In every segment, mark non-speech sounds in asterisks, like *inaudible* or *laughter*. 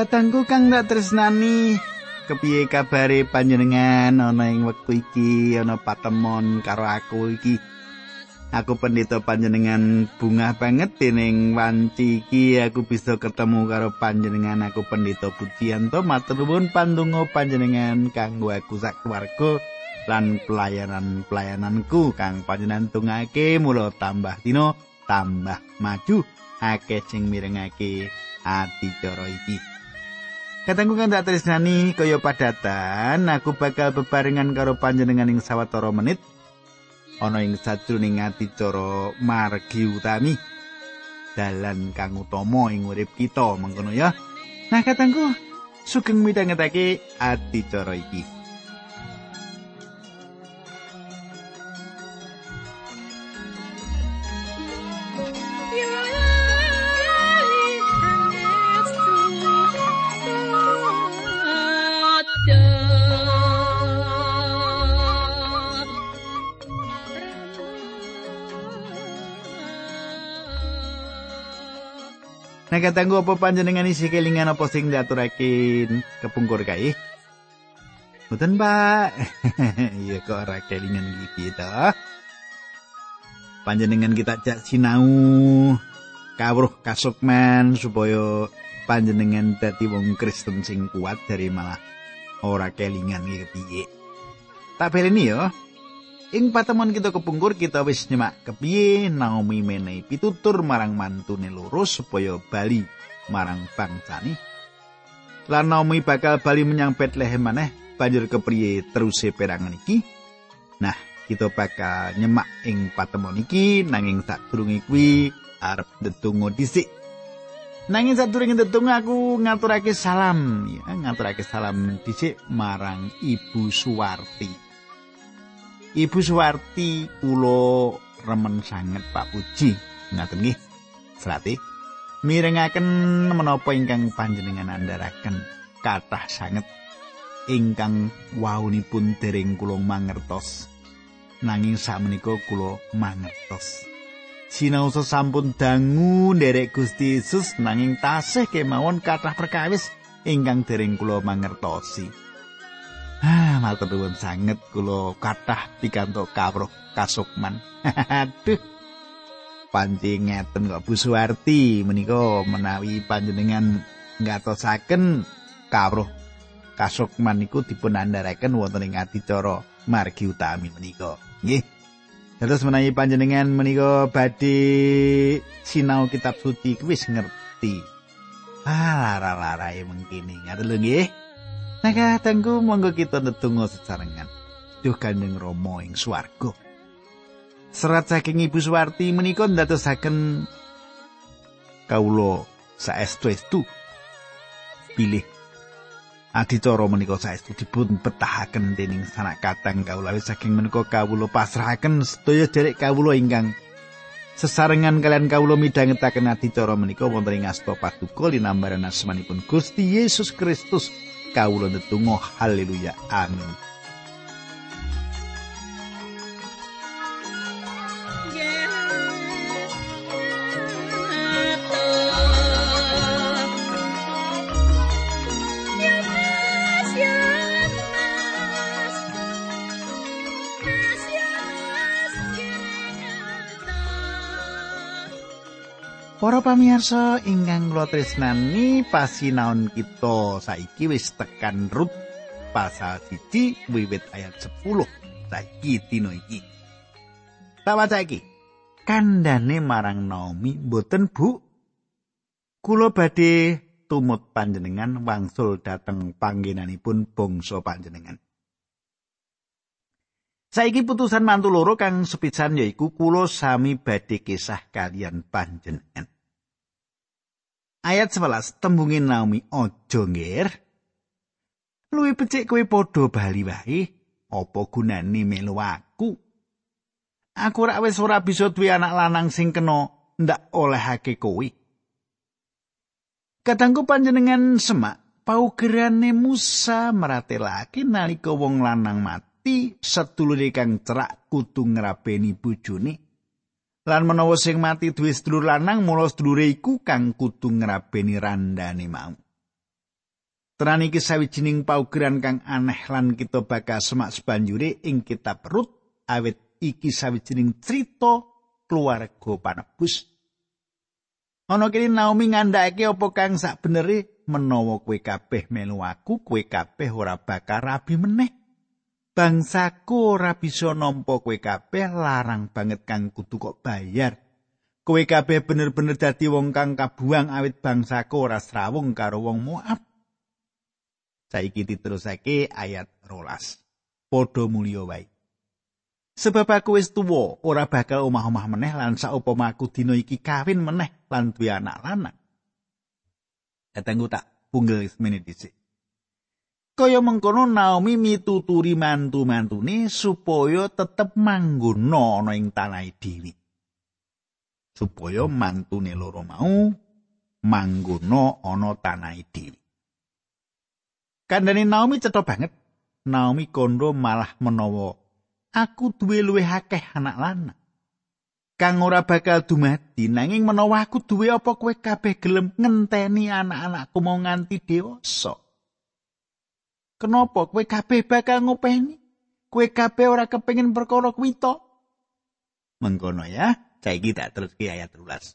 Katangku kang tak tresnani, kepiye kabare panjenengan ana ing wektu iki ana patemon karo aku iki? Aku pendeta panjenengan bunga banget dening wanci iki. Aku bisa ketemu karo panjenengan aku pendeta Pujianto matur nuwun pandonga panjenengan kanggo aku sak keluarga lan pelayanan-pelayananku. Kang panjenengan tungake mula tambah dina tambah maju. Akeh sing mirengake adicara iki. Katengku kan tak tresnani kaya padatan, aku bakal bebarengan karo panjenengan ing sawetara menit ana ing sajroning adicara margi utami dalan kang utama ing urip kita mengkono ya. Nah katengku sugeng midhangetake adicara iki. Katanggu apa panjenengan isi kelingan apa sing diaturake kepungkur kae? Mboten, Pak. *laughs* Iya kok ora kelingan iki to. Panjenengan kita jak sinau kawruh kasukman supaya panjenengan dadi wong Kristen sing kuat dari malah ora kelingan iki piye. Tak beleni ya. Ing patemon kita kepungkur kita wis nyemak kepiye Naomi menehi pitutur marang mantune loro supaya bali marang bangsane. Lan Naomi bakal bali menyang Bethlehem maneh banjur kepriye teruse perangan iki. Nah, kita bakal nyemak ing patemon iki nanging sadurunge kuwi arep ndedonga dhisik. Nanging sadurunge ndedonga aku ngaturake salam ya, ngaturake salam dhisik marang Ibu Suwarti. Ibu Suwarti kula remen sanget Pak Puji. Ngaten nggih. Serati mirengaken menapa ingkang panjenengan andharaken kathah sanget ingkang waunipun dereng kula mangertos. Nanging sakmenika kula mangertos. Sinau sampun dangu nderek Gusti Yesus nanging tasih kemawon kathah perkawis ingkang dereng kula mangertosi. Ah, matur nuwun sanget kula kathah pikantuk kawruh kasukman. *laughs* Aduh. Panci ngeten kok Bu Suwarti menika menawi panjenengan ngatosaken kawruh kasukman niku dipun andharaken wonten ing adicara margi utami menika. Nggih. Terus menawi panjenengan menika badhe sinau kitab suci wis ngerti. Ah, lara-larae mengkini. Ngaten lho nggih. Nah kadangku monggo kita ndedonga sesarengan. Duh Kanjeng Rama ing swarga. Serat saking Ibu Suwarti menika ndadosaken kawula saestu-estu pilih adicara menika saestu dipun betahaken dening sanak katang kawula saking menika kawula pasrahaken sedaya derek kawula ingkang sesarengan kalian kawula midhangetaken adicara menika wonten ing asta paduka linambaran asmanipun Gusti Yesus Kristus kawula netunggal haleluya. Amin Pamirsa ingkang kula tresnani pasinaon kita saiki wis tekan rut pasal siji wiwit ayat 10 saiki dina iki. Tawaca iki. Kandhane marang Naomi mboten Bu. Kula badhe tumut panjenengan wangsul dhateng panggenanipun bangsa panjenengan. Saiki putusan mantu loro kang sepisan yaiku kula sami badhe kisah kalian panjenengan. Ayat 11 tembungin Naomi aja ngger. Luwih becik kowe padha bali wae, apa gunane melu aku? Aku rak wis ora bisa duwe anak lanang sing kena ndak olehake kowe. Katangku panjenengan semak paugerane Musa maratelake nalika wong lanang mati. sedulure kang cerak kudu ngrabeni bojone lan menawa sing mati duwe sedulur lanang mula sedulure iku kang kudu ngrabeni randane mau Tenan iki sawijining paugeran kang aneh lan kita bakal semak sebanjure ing kitab Rut awit iki sawijining crita keluarga panebus. Ana kene Naomi ngandhakake apa kang sak benere menawa kowe kabeh melu aku, kowe kabeh ora bakal rabi meneh. Bangsaku ora bisa nampa kowe kabeh larang banget kang kudu kok bayar. Kowe kabeh bener-bener dadi wong kang kabuang awit bangsaku ora srawung karo wong Moab. Saiki diterusake ayat rolas. Podo mulya wae. Sebab aku wis tuwa, ora bakal omah-omah meneh lan saupama aku dina iki kawin meneh lan duwe anak lanang. Datangku tak punggel semene dhisik. Kaya mengkono Naomi mituturi mantu-mantune supaya tetep manggono ana ing tanah dhewe. Supaya mantune loro mau manggono ana tanah dhewe. Kandhane Naomi cetha banget. Naomi kondo malah menawa aku duwe luwih akeh anak lanang. Kang ora bakal dumadi nanging menawa aku duwe apa kowe kabeh gelem ngenteni anak-anakku mau nganti dewasa. Kenapa kowe kabeh bakal ngopeni? Kowe kabeh ora kepengin perkara kuwi to? Mengkono ya, saiki tak terus ki ayat 13.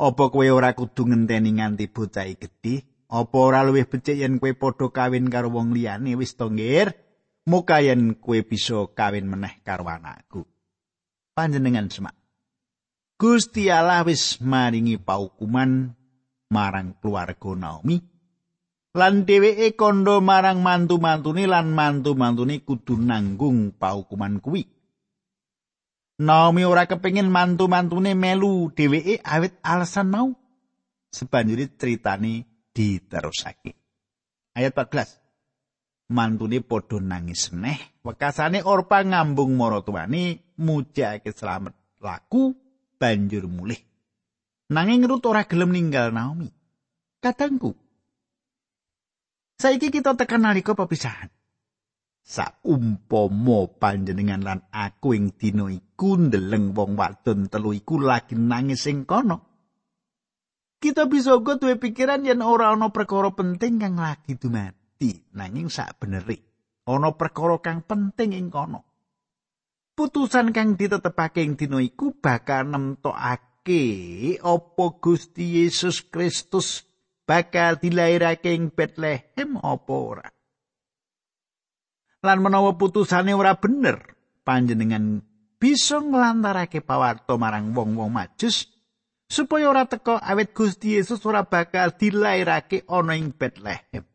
Apa kowe ora kudu ngenteni nganti bocah gedhe Apa ora luwih becik yen kowe padha kawin karo wong liyane wis to nggir? Muka yen kowe bisa kawin meneh karo anakku. Panjenengan semak. Gusti Allah wis maringi paukuman marang keluarga Naomi. Lan dheweke kondo marang mantu-mantune lan mantu-mantune kudu nanggung paukuman kuwi. Naomi ora kepengin mantu-mantune melu dheweke awit alasan mau. Sebanjuri ceritane diterusake. Ayat 14. Mantune padha nangis neh, wekasane Orpa ngambung maratuwane mujake slamet laku banjur mulih. Nanging Rut ora gelem ninggal Naomi. Katangku. Saiki kita tekan nalika pepisahan. Saumpama panjenengan lan aku ing dina iku ndeleng wong wadon telu iku lagi nangis ing kono. kita bisa uga duwe pikiran yen ora ana perkara penting kang lagi dumati nanging sak beneri ana perkara kang penting ing kono putusan kang ditetepake ing dina iku bakal nemtokake apa Gusti Yesus Kristus bakal dilairake ing Bethlehem apa ora lan menawa putusane ora bener panjenengan bisa nglantarake pawarto marang wong-wong majus supaya ora teka awet Gusti Yesus ora bakal dilairake ana ing Bethlehem.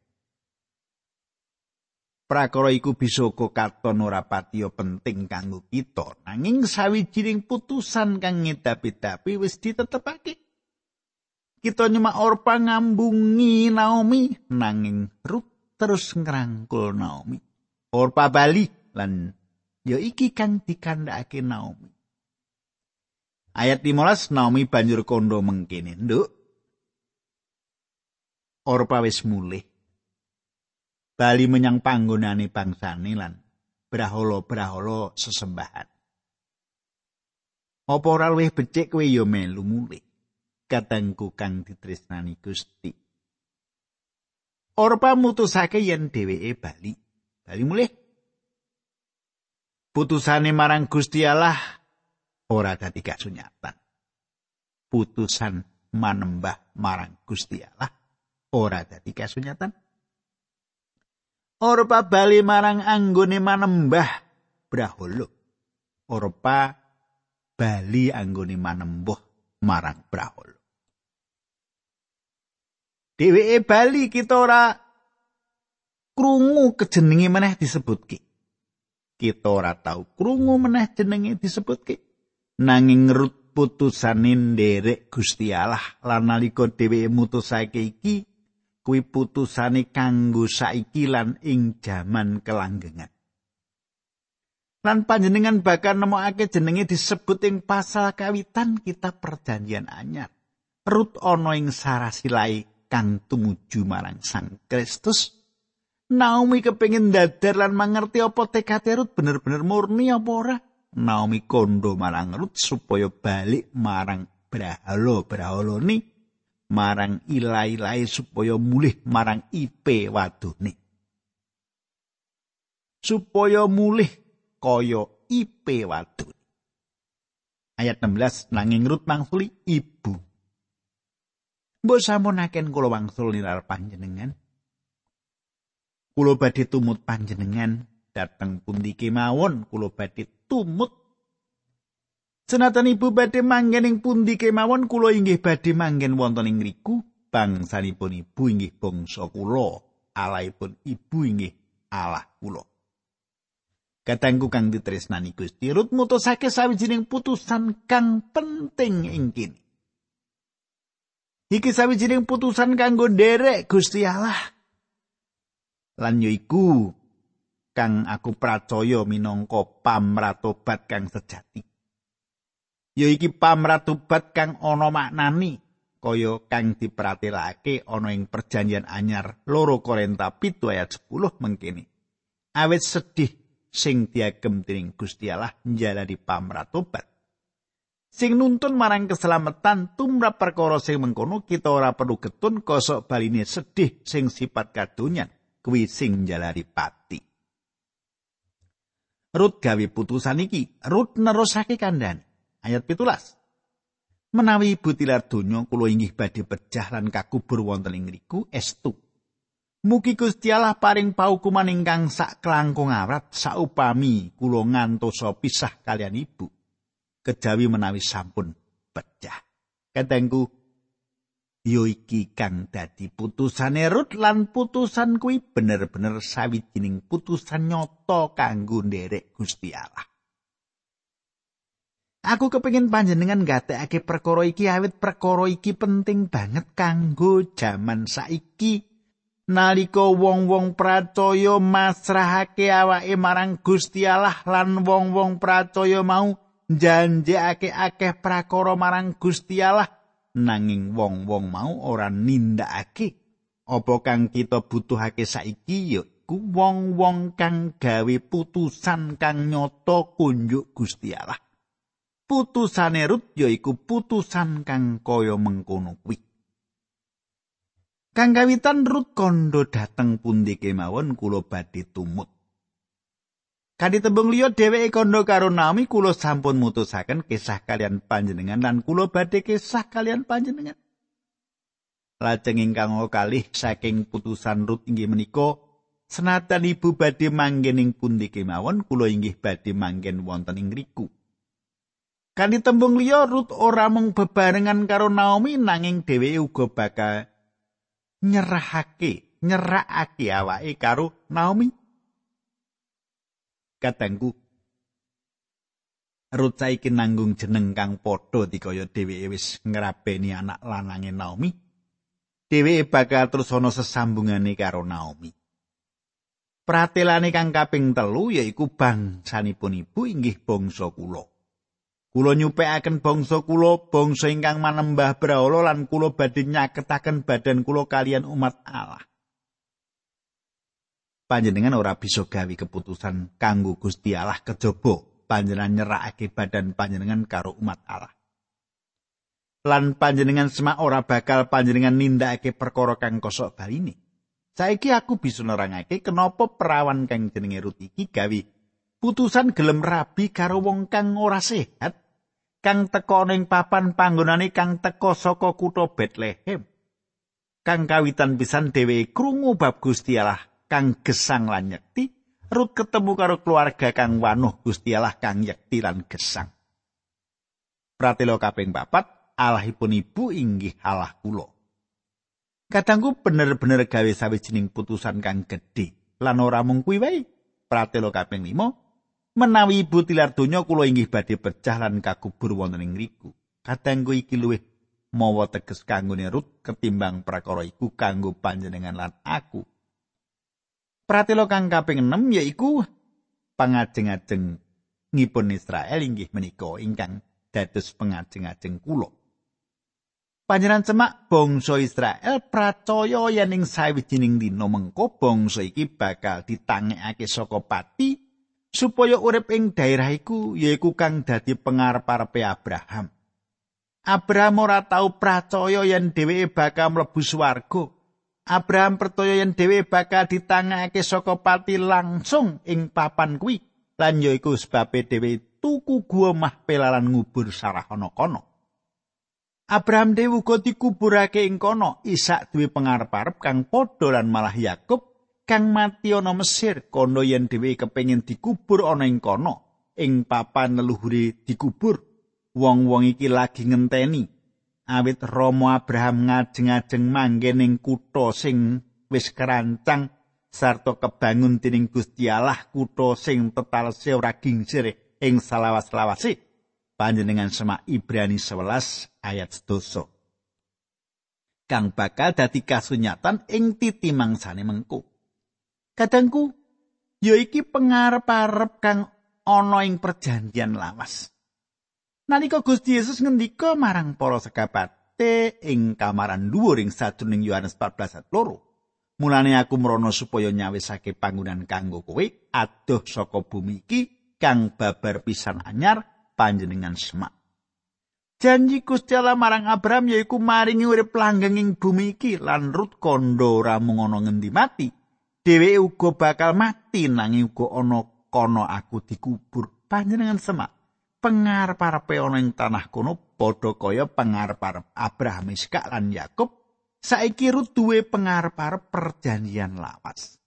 Prakara iku bisa katon ora patiya penting kanggo kita, nanging sawijining putusan kang ngedapi-dapi wis ditetepake. Kita nyemak Orpa ngambungi Naomi, nanging Ruth terus ngrangkul Naomi. Orpa bali lan ya iki kang dikandhakake Naomi. Ayat 15 Naomi banjur kondo mengkene, "Nduk, Orpa wis mulih. Bali menyang panggonane bangsane lan brahala-brahala sesembahan. Apa ora luwih becik kowe ya melu mulih? Katengku kang ditresnani Gusti. Orpa mutusake yen dheweke bali, bali mulih. Putusane marang Gusti Allah ora dadi kasunyatan. Putusan manembah marang Gusti Allah ora dadi kasunyatan. Orpa bali marang anggone manembah braholo. Orpa bali anggone manembah marang braholo. Dheweke bali kita ora krungu kejenenge meneh disebutke. Kita ora tau krungu meneh jenenge disebutke. nanging ngerut putusane nderek Gusti Allah lan nalika dheweke mutusake iki kuwi putusane kanggo saiki lan ing jaman kelanggengan lan panjenengan bakal nemokake jenenge disebut ing pasal kawitan kita perjanjian anyar Rut ana ing sarasilai kang tumuju marang Sang Kristus Naomi kepengin dadar lan mangerti apa tekad Rut bener-bener murni apa ora Naomi kondo marang Ruth supaya balik marang Brahala. Brahala ni marang ilai-ilai supaya mulih marang ipe wadone. Supaya mulih kaya ipe wadone. Ayat 16 nanging Rut mangsuli ibu. Mbok samunaken kula wangsul nilar panjenengan. Kula badhe tumut panjenengan. Dateng pundi kemawon kula badhe tumut. Senatan ibu badhe manggen ing pundi kemawon kula inggih badhe manggen wonten ing ngriku. Bangsanipun ibu inggih bangsa kula. Alaipun ibu inggih Allah kula. Katanggu kang ditresnani Gusti Rut mutusake sawijining putusan kang penting ing kene Iki sawijining putusan kanggo nderek Gusti Allah lan yoiku kang aku pracaya minangka pamratobat kang sejati. Ya iki pamratobat kang ana maknani kaya kang dipratelake ana ing perjanjian anyar loro Korinta 7 ayat 10 mengkene. Awit sedih sing diagem dening Gusti Allah njalari pamratobat. Sing nuntun marang keselamatan tumrap perkara sing mengkono kita ora perlu getun kosok baline sedih sing sifat kadonyan kuwi sing njalari pati. Rut gawe putusan iki, Rut nerusake kandhan. Ayat 17. Menawi ibu tilar donya kula inggih badhe pecah lan kakubur wonten ing ngriku estu. Mugi Gusti Allah paring paukuman ingkang sak kelangkung awrat saupami kula ngantosa pisah kalian ibu. Kejawi menawi sampun pecah. Katengku yo iki kang dadi putusane Rut lan putusan kuwi bener-bener sawijining putusan nyata kanggo nderek Gusti Allah. Aku kepingin panjenengan gatekake perkara iki awit perkara iki penting banget kanggo jaman saiki nalika wong-wong pracaya masrahake awake marang Gusti Allah lan wong-wong pracaya mau janjekake akeh prakara marang Gusti Allah. Nanging wong-wong mau ora nindakake. Apa kang kita butuhake saiki ya ku wong-wong kang gawe putusan kang nyata kunjuk Gusti Allah. Putusane Rut yaiku putusan kang kaya mengkono kuwi. Kang kawitan Rut kondo dateng pundi kemawon kula badhe tumut Kadi tembung liya dheweke kandha karo Naomi kula sampun mutusaken kisah kalian panjenengan lan kula badhe kisah kalian panjenengan. Lajeng ingkang kalih saking putusan Rut inggih menika senatan ibu badhe manggen ing pundi kemawon kula inggih badhe manggen wonten ing riku. Kadi tembung liya Rut ora mung bebarengan karo Naomi nanging dheweke uga bakal nyerahake, nyerakake awake karo Naomi. Katengku Rut saiki nanggung jeneng kang padha dikaya dheweke wis ngrabeni anak lanange Naomi. Dheweke bakal terus ana sesambungane karo Naomi. Pratelane kang kaping telu yaiku bangsanipun ibu inggih bangsa kula. Kula nyupekaken bangsa kula, bangsa ingkang manembah brahala lan kula badhe nyaketaken badan kula kalian umat Allah. Panjenengan ora bisa gawe keputusan kanggo Gusti Allah kejaba panjenengan nyerakake badan panjenengan karo umat Allah. Lan panjenengan semak ora bakal panjenengan nindakake perkara kang kosok baline. Saiki aku bisa nerangake kenapa perawan kang jenenge Rut iki gawe putusan gelem rabi karo wong kang ora sehat kang teka ning papan panggonane kang teka saka kutha Bethlehem. Kang kawitan pisan dheweke krungu bab Gusti Allah kang gesang lan nyekti Rut ketemu karo keluarga kang wanuh Gusti Allah kang yekti lan gesang. Pratelo kaping papat, Allahipun ibu inggih Allah kula. Kadangku bener-bener gawe sawijining putusan kang gedhe lan ora mung kuwi wae. Pratelo kaping 5, menawi ibu tilar donya kula inggih badhe pecah lan kakubur wonten ing riku. Kadangku iki luwih mawa teges kanggo Rut ketimbang prakara iku kanggo panjenengan lan aku. Pratelo kang kaping 6 yaiku pangajeng-ajeng ngipun Israel inggih menika ingkang dados pangajeng-ajeng kula. Panjenengan semak bangsa Israel pracaya yen ing sawijining dina mengko bangsa iki bakal ditangekake saka pati supaya urip ing daerah iku yaiku kang dadi pengarep-arepe Abraham. Abraham ora tau percaya yen dheweke bakal mlebu swarga. Abraham percaya yen dheweke bakal ditangake saka pati langsung ing papan kuwi. Lan ya iku sebabe dheweke tuku gua mah pelalan ngubur sarah ana kono. Abraham dhewe uga dikuburake ing kono. Ishak duwe pangarep-arep kang padha lan malah Yakub kang mati ana Mesir. Kono yen dhewe kepengin dikubur ana ing kono. Ing papan leluhure dikubur. Wong-wong iki lagi ngenteni awit Romo Abraham ngajeng-ajeng manggen ing kutha sing wis kerancang sarta kebangun dening Gusti Allah kutha sing tetalse ora gingsir ing salawas-lawase panjenengan semak Ibrani 11 ayat 12 kang bakal dadi kasunyatan ing titi mangsane mengko kadangku ya iki pengarep-arep kang ana ing perjanjian lawas Nalika Gusti Yesus ngendika marang para sekabate ing kamaran dhuwur ing sadurunging Yohanes 14 ayat 2. Mulane aku mrono supaya nyawisake panggonan kanggo kowe adoh saka bumi iki kang babar pisan anyar panjenengan semak. Janji Gusti Allah marang Abraham yaiku maringi urip langgeng ing bumi iki lan Rut kondo ora mung ana ngendi mati. Dheweke uga bakal mati nanging uga ana kono aku dikubur panjenengan semak. Pengarep-arepe ana ing tanah kono padha kaya pengarep-arep Abraham Iskak lan Yakub saiki rut duwe pengarep-arep perjanjian lawas.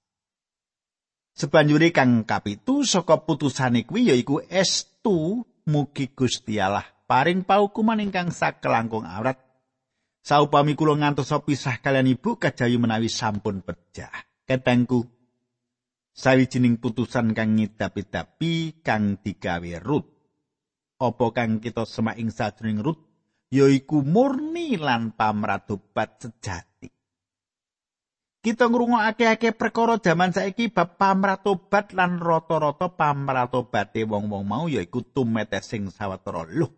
Sebanjure kang kapitu saka putusane kuwi yaiku estu mugi Gusti Allah paring paukuman ingkang sakelangkung awrat. Saupami kula ngantos pisah kalian ibu kajayu menawi sampun pecah ketengku sawijining putusan kang ngidapi-dapi kang digawe rut apa kang kita semak ing sajroning rut yaiku murni lan pamratobat sejati. Kita ngrungokake akeh perkara jaman saiki bab pamratobat lan rata-rata pamratobate wong-wong mau yaiku tumetes sing sawetara luh.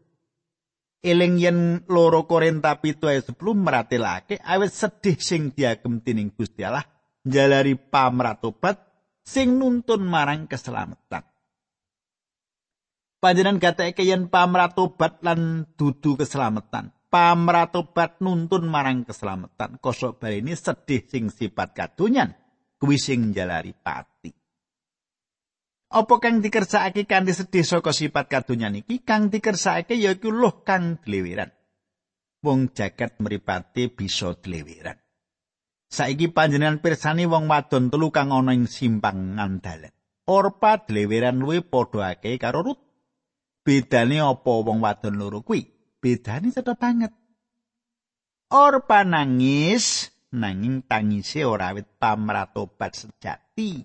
Eling yen loro Korinta pitu ayat 10 meratelake awet sedih sing diagem dening Gusti Allah njalari pamratobat sing nuntun marang keselamatan. Panjenengan gateke yen pamratobat lan dudu keselamatan. Pamratobat nuntun marang keselamatan. Kosok bali ini sedih sing sifat kadunyan. Kuwi sing jalari pati. Apa kang dikersakake kanthi sedih saka sifat kadunyan iki kang dikersakake yaiku loh kang dleweran. Wong jagat mripate bisa dleweran. Saiki panjenengan pirsani wong wadon telu kang ana ing simpang ngandalan. Orpa dleweran luwe padha akeh karo Rut. Bedane apa wong wadon loro kuwi? Bedane cetha banget. Orpa nangis nanging tangise ora wit pamratobat sejati.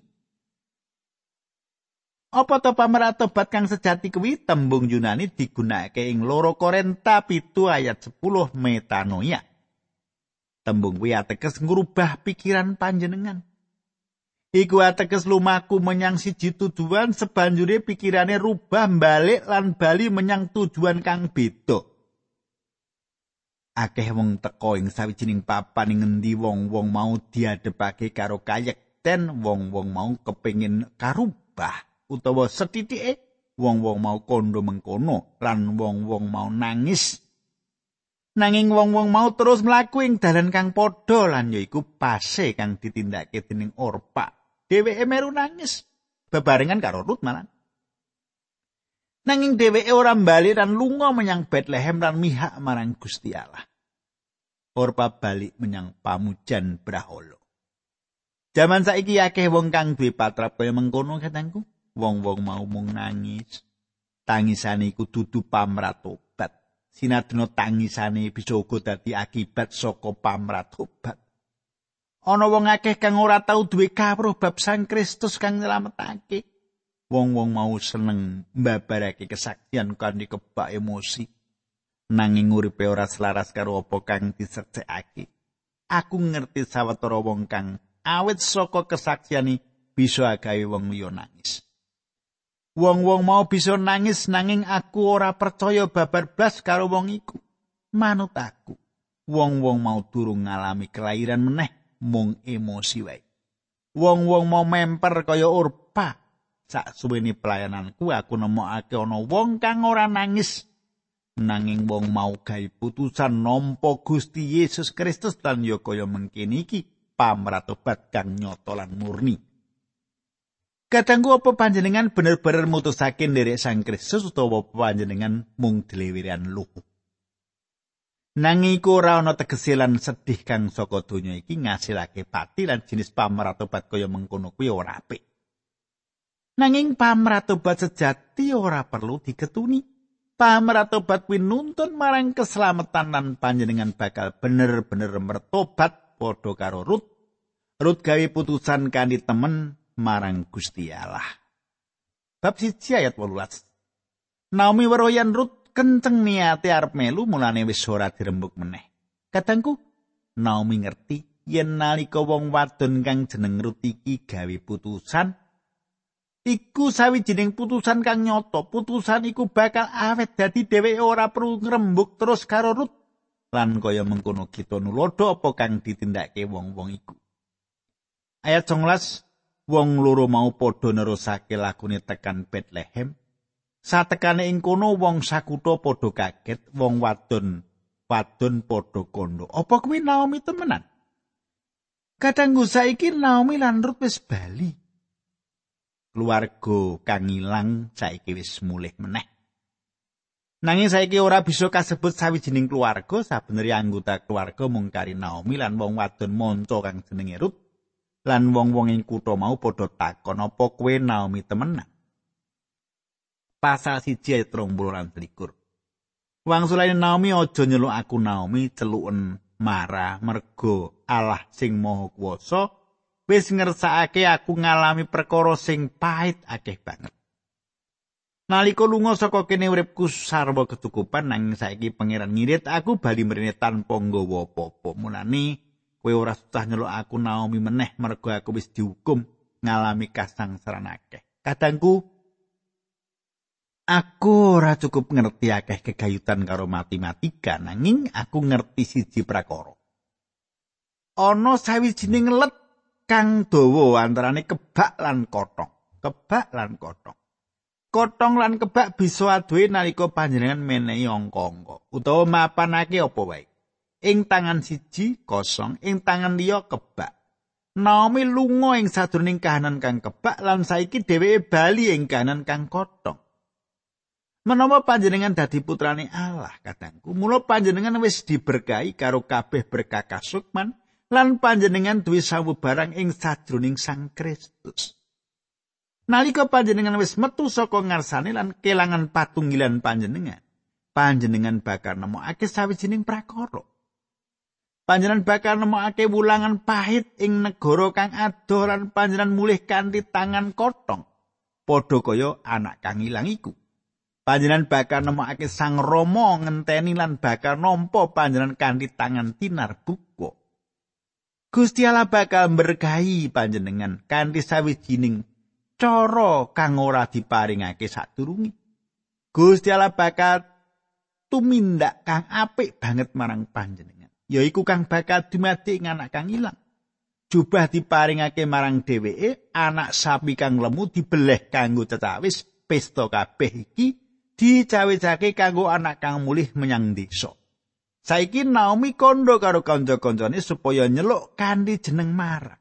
Apa to pamratobat kang sejati kuwi? Tembung Yunani digunakake ing loro Korinta pitu ayat 10 metanoia. Tembung kuwi ateges ngrubah pikiran panjenengan Iku ateges lumaku menyang siji tujuan sebanjure pikirane rubah balik lan bali menyang tujuan kang beda. Akeh wong teko ing sawijining papan ing ngendi wong-wong mau diadepake karo kayek ten wong-wong mau kepengin karubah utawa setitike wong-wong mau kondo mengkono lan wong-wong mau nangis. Nanging wong-wong mau terus mlaku ing dalan kang padha lan yaiku pase kang ditindakake dening Orpa. Dheweke meru nangis bebarengan karo Rut malah. Nanging dheweke ora bali lan lunga menyang Bethlehem lan mihak marang Gusti Allah. Orpa balik menyang pamujan Braholo. Jaman saiki akeh wong kang duwe patrap kaya mengkono katangku. Wong-wong mau mung nangis. Tangisane iku dudu pamratobat. Sinadina tangisane bisa uga dadi akibat saka pamratobat. Ana wong akeh kang ora tau duwe kawruh bab Sang Kristus kang nyelametake. Wong-wong mau seneng mbabarake kesaktian kanthi kebak emosi. Nanging uripe ora selaras karo apa kang diseksekake. Aku ngerti sawetara wong kang awit saka kesaksiani bisa gawe wong liya nangis. Wong-wong mau bisa nangis nanging aku ora percaya babar blas karo wong iku. Manut aku, wong-wong mau durung ngalami kelahiran meneh mung emosi wae. Wong-wong mau memper kaya urpa. Sak suwene pelayananku aku nemokake ana wong kang ora nangis nanging wong mau gawe putusan nampa Gusti Yesus Kristus lan ya kaya mengkene iki pamratobat kang nyata lan murni. Kadangku apa panjenengan bener-bener mutusake nderek Sang Kristus utawa panjenengan mung dlewirian luhu. Nanging iku ora ana tegese lan sedih kang saka donya iki ngasilake pati lan jenis pamratobat kaya mengkono kuwi ora apik. Nanging pamratobat sejati ora perlu diketuni. Pamratobat kuwi nuntun marang keselamatan lan panjenengan bakal bener-bener mertobat padha karo Rut. Rut gawe putusan kanthi temen marang Gusti Allah. Bab 1 ayat 18. Naomi weruh Rut kenceng niate arep melu mulane wis ora dirembuk meneh. Kadangku Naomi ngerti yen nalika wong wadon kang jeneng Rut iki gawe putusan iku sawijining putusan kang nyoto. Putusan iku bakal awet dadi dheweke ora perlu ngrembug terus karo Rut. Lan kaya mengkono kita nulodo apa kang ditindakake wong-wong iku. Ayat 19 wong loro mau padha nerusake lakune tekan Bethlehem. Satekane ing kono wong sakutha padha kaget, wong wadon wadon padha kondo. Apa kuwi Naomi temenan? Kadangku saiki Naomi lan Ruth wis bali. Keluarga kang ilang saiki wis mulih meneh. Nanging saiki ora bisa kasebut sawijining keluarga, sabeneri anggota keluarga mung kari Naomi lan wong wadon monco kang jenenge Ruth. lan wong-wong ing kutha mau padha takon apa kowe Naomi temenan. Pasal siji ayat 30 lan 21. Wang sulane Naomi aja nyeluk aku Naomi celuken Mara mergo Allah sing Maha Kuwasa wis ngersakake aku ngalami perkara sing pahit akeh banget. Nalika lunga saka kene uripku sarwa ketukupan nanging saiki pangeran ngirit aku bali mrene tanpa nggawa apa-apa. Mulane kowe ora susah nyeluk aku Naomi meneh mergo aku wis dihukum ngalami kasangsaran akeh. Kadangku aku ora cukup ngerti akeh kegayutan karo matematika nanging aku ngerti siji prakara. Ana sawijining let kang dawa antarane kebak lan kotong. Kebak lan kotong. Kotong lan kebak bisa aduhe nalika panjenengan menehi angka-angka utawa mapanake apa wae. ing tangan siji kosong ing tangan liya kebak Naomi lunga ing sadurunging kahanan kang kebak lan saiki dheweke bali ing kahanan kang kotong Menawa panjenengan dadi putrane Allah katangku mula panjenengan wis diberkahi karo kabeh berkah kasukman lan panjenengan duwe sawu barang ing sadurunging Sang Kristus. Nalika panjenengan wis metu saka ngarsane lan kelangan patunggilan panjenengan panjenengan bakal nemokake sawijining prakara. Panjenengan bakal nemokake wulangan pahit ing negara kang adoh lan panjenengan mulih kanthi tangan kotong padha kaya anak kang ilang iku panjenengan bakal nemokake sang rama ngenteni lan bakal nampa panjenengan kanthi tangan tinar buka Gusti Allah bakal berkahi panjenengan kanthi sawijining cara kang ora diparingake sadurunge Gusti Allah bakal tumindak kang apik banget marang panjenengan yaiku kang bakal dumadi anak kang ilang. Jubah diparingake marang dheweke, anak sapi kang lemu dibeleh kanggo cecawis, pesta kabeh iki dicawicake kanggo anak kang mulih menyang desa. Saiki Naomi kondo karo kanca-kancane supaya nyeluk kanthi jeneng Mara.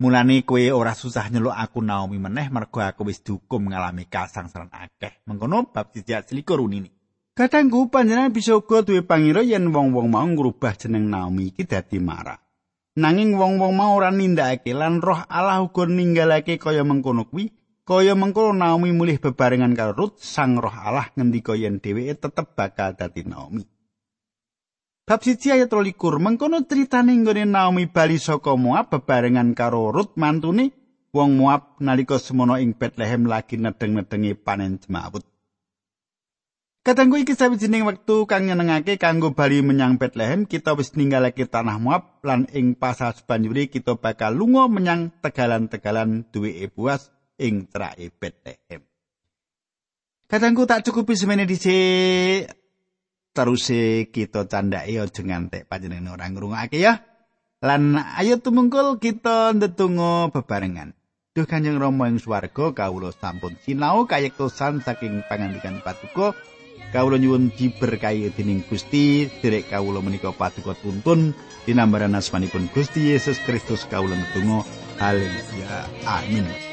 Mulane kowe ora susah nyeluk aku Naomi meneh mergo aku wis dihukum ngalami kasangsaran akeh. Mengkono bab 1 selikur unini. Kadangku panjenengan bisa uga duwe pangira yen wong-wong mau ngrubah jeneng Naomi iki dadi Mara. Nanging wong-wong mau ora nindakake lan roh Allah uga ninggalake kaya mengkono kuwi, kaya mengkono Naomi mulih bebarengan karo Ruth, sang roh Allah ngendika yen dheweke tetep bakal dadi Naomi. Bab siji ayat 23 mengkono critane nggone Naomi bali saka Moab bebarengan karo Ruth mantune wong Moab nalika semono ing Bethlehem lagi nedeng-nedengi panen jemawut. Katanggu iki sawijining wektu kang nyenengake kanggo bali menyang Bethlehem, kita wis ninggalake tanah Moab lan ing pasal sebanjuri kita bakal lunga menyang tegalan-tegalan duwe buas ing trake Bethlehem. Katanggu tak cukupi semene dhisik terus kita candhake aja ngantek panjenengan ora ngrungokake ya. Lan ayo tumungkul kita ndedonga bebarengan. Duh Kanjeng Rama ing swarga kawula sampun sinau kayektosan saking pangandikan Paduka. Kawula nyuwun diberkahi dening Gusti, derek kawula menika Paduka tuntun dinambaran asmanipun Gusti Yesus Kristus kawula ndonga. Haleluya. Amin.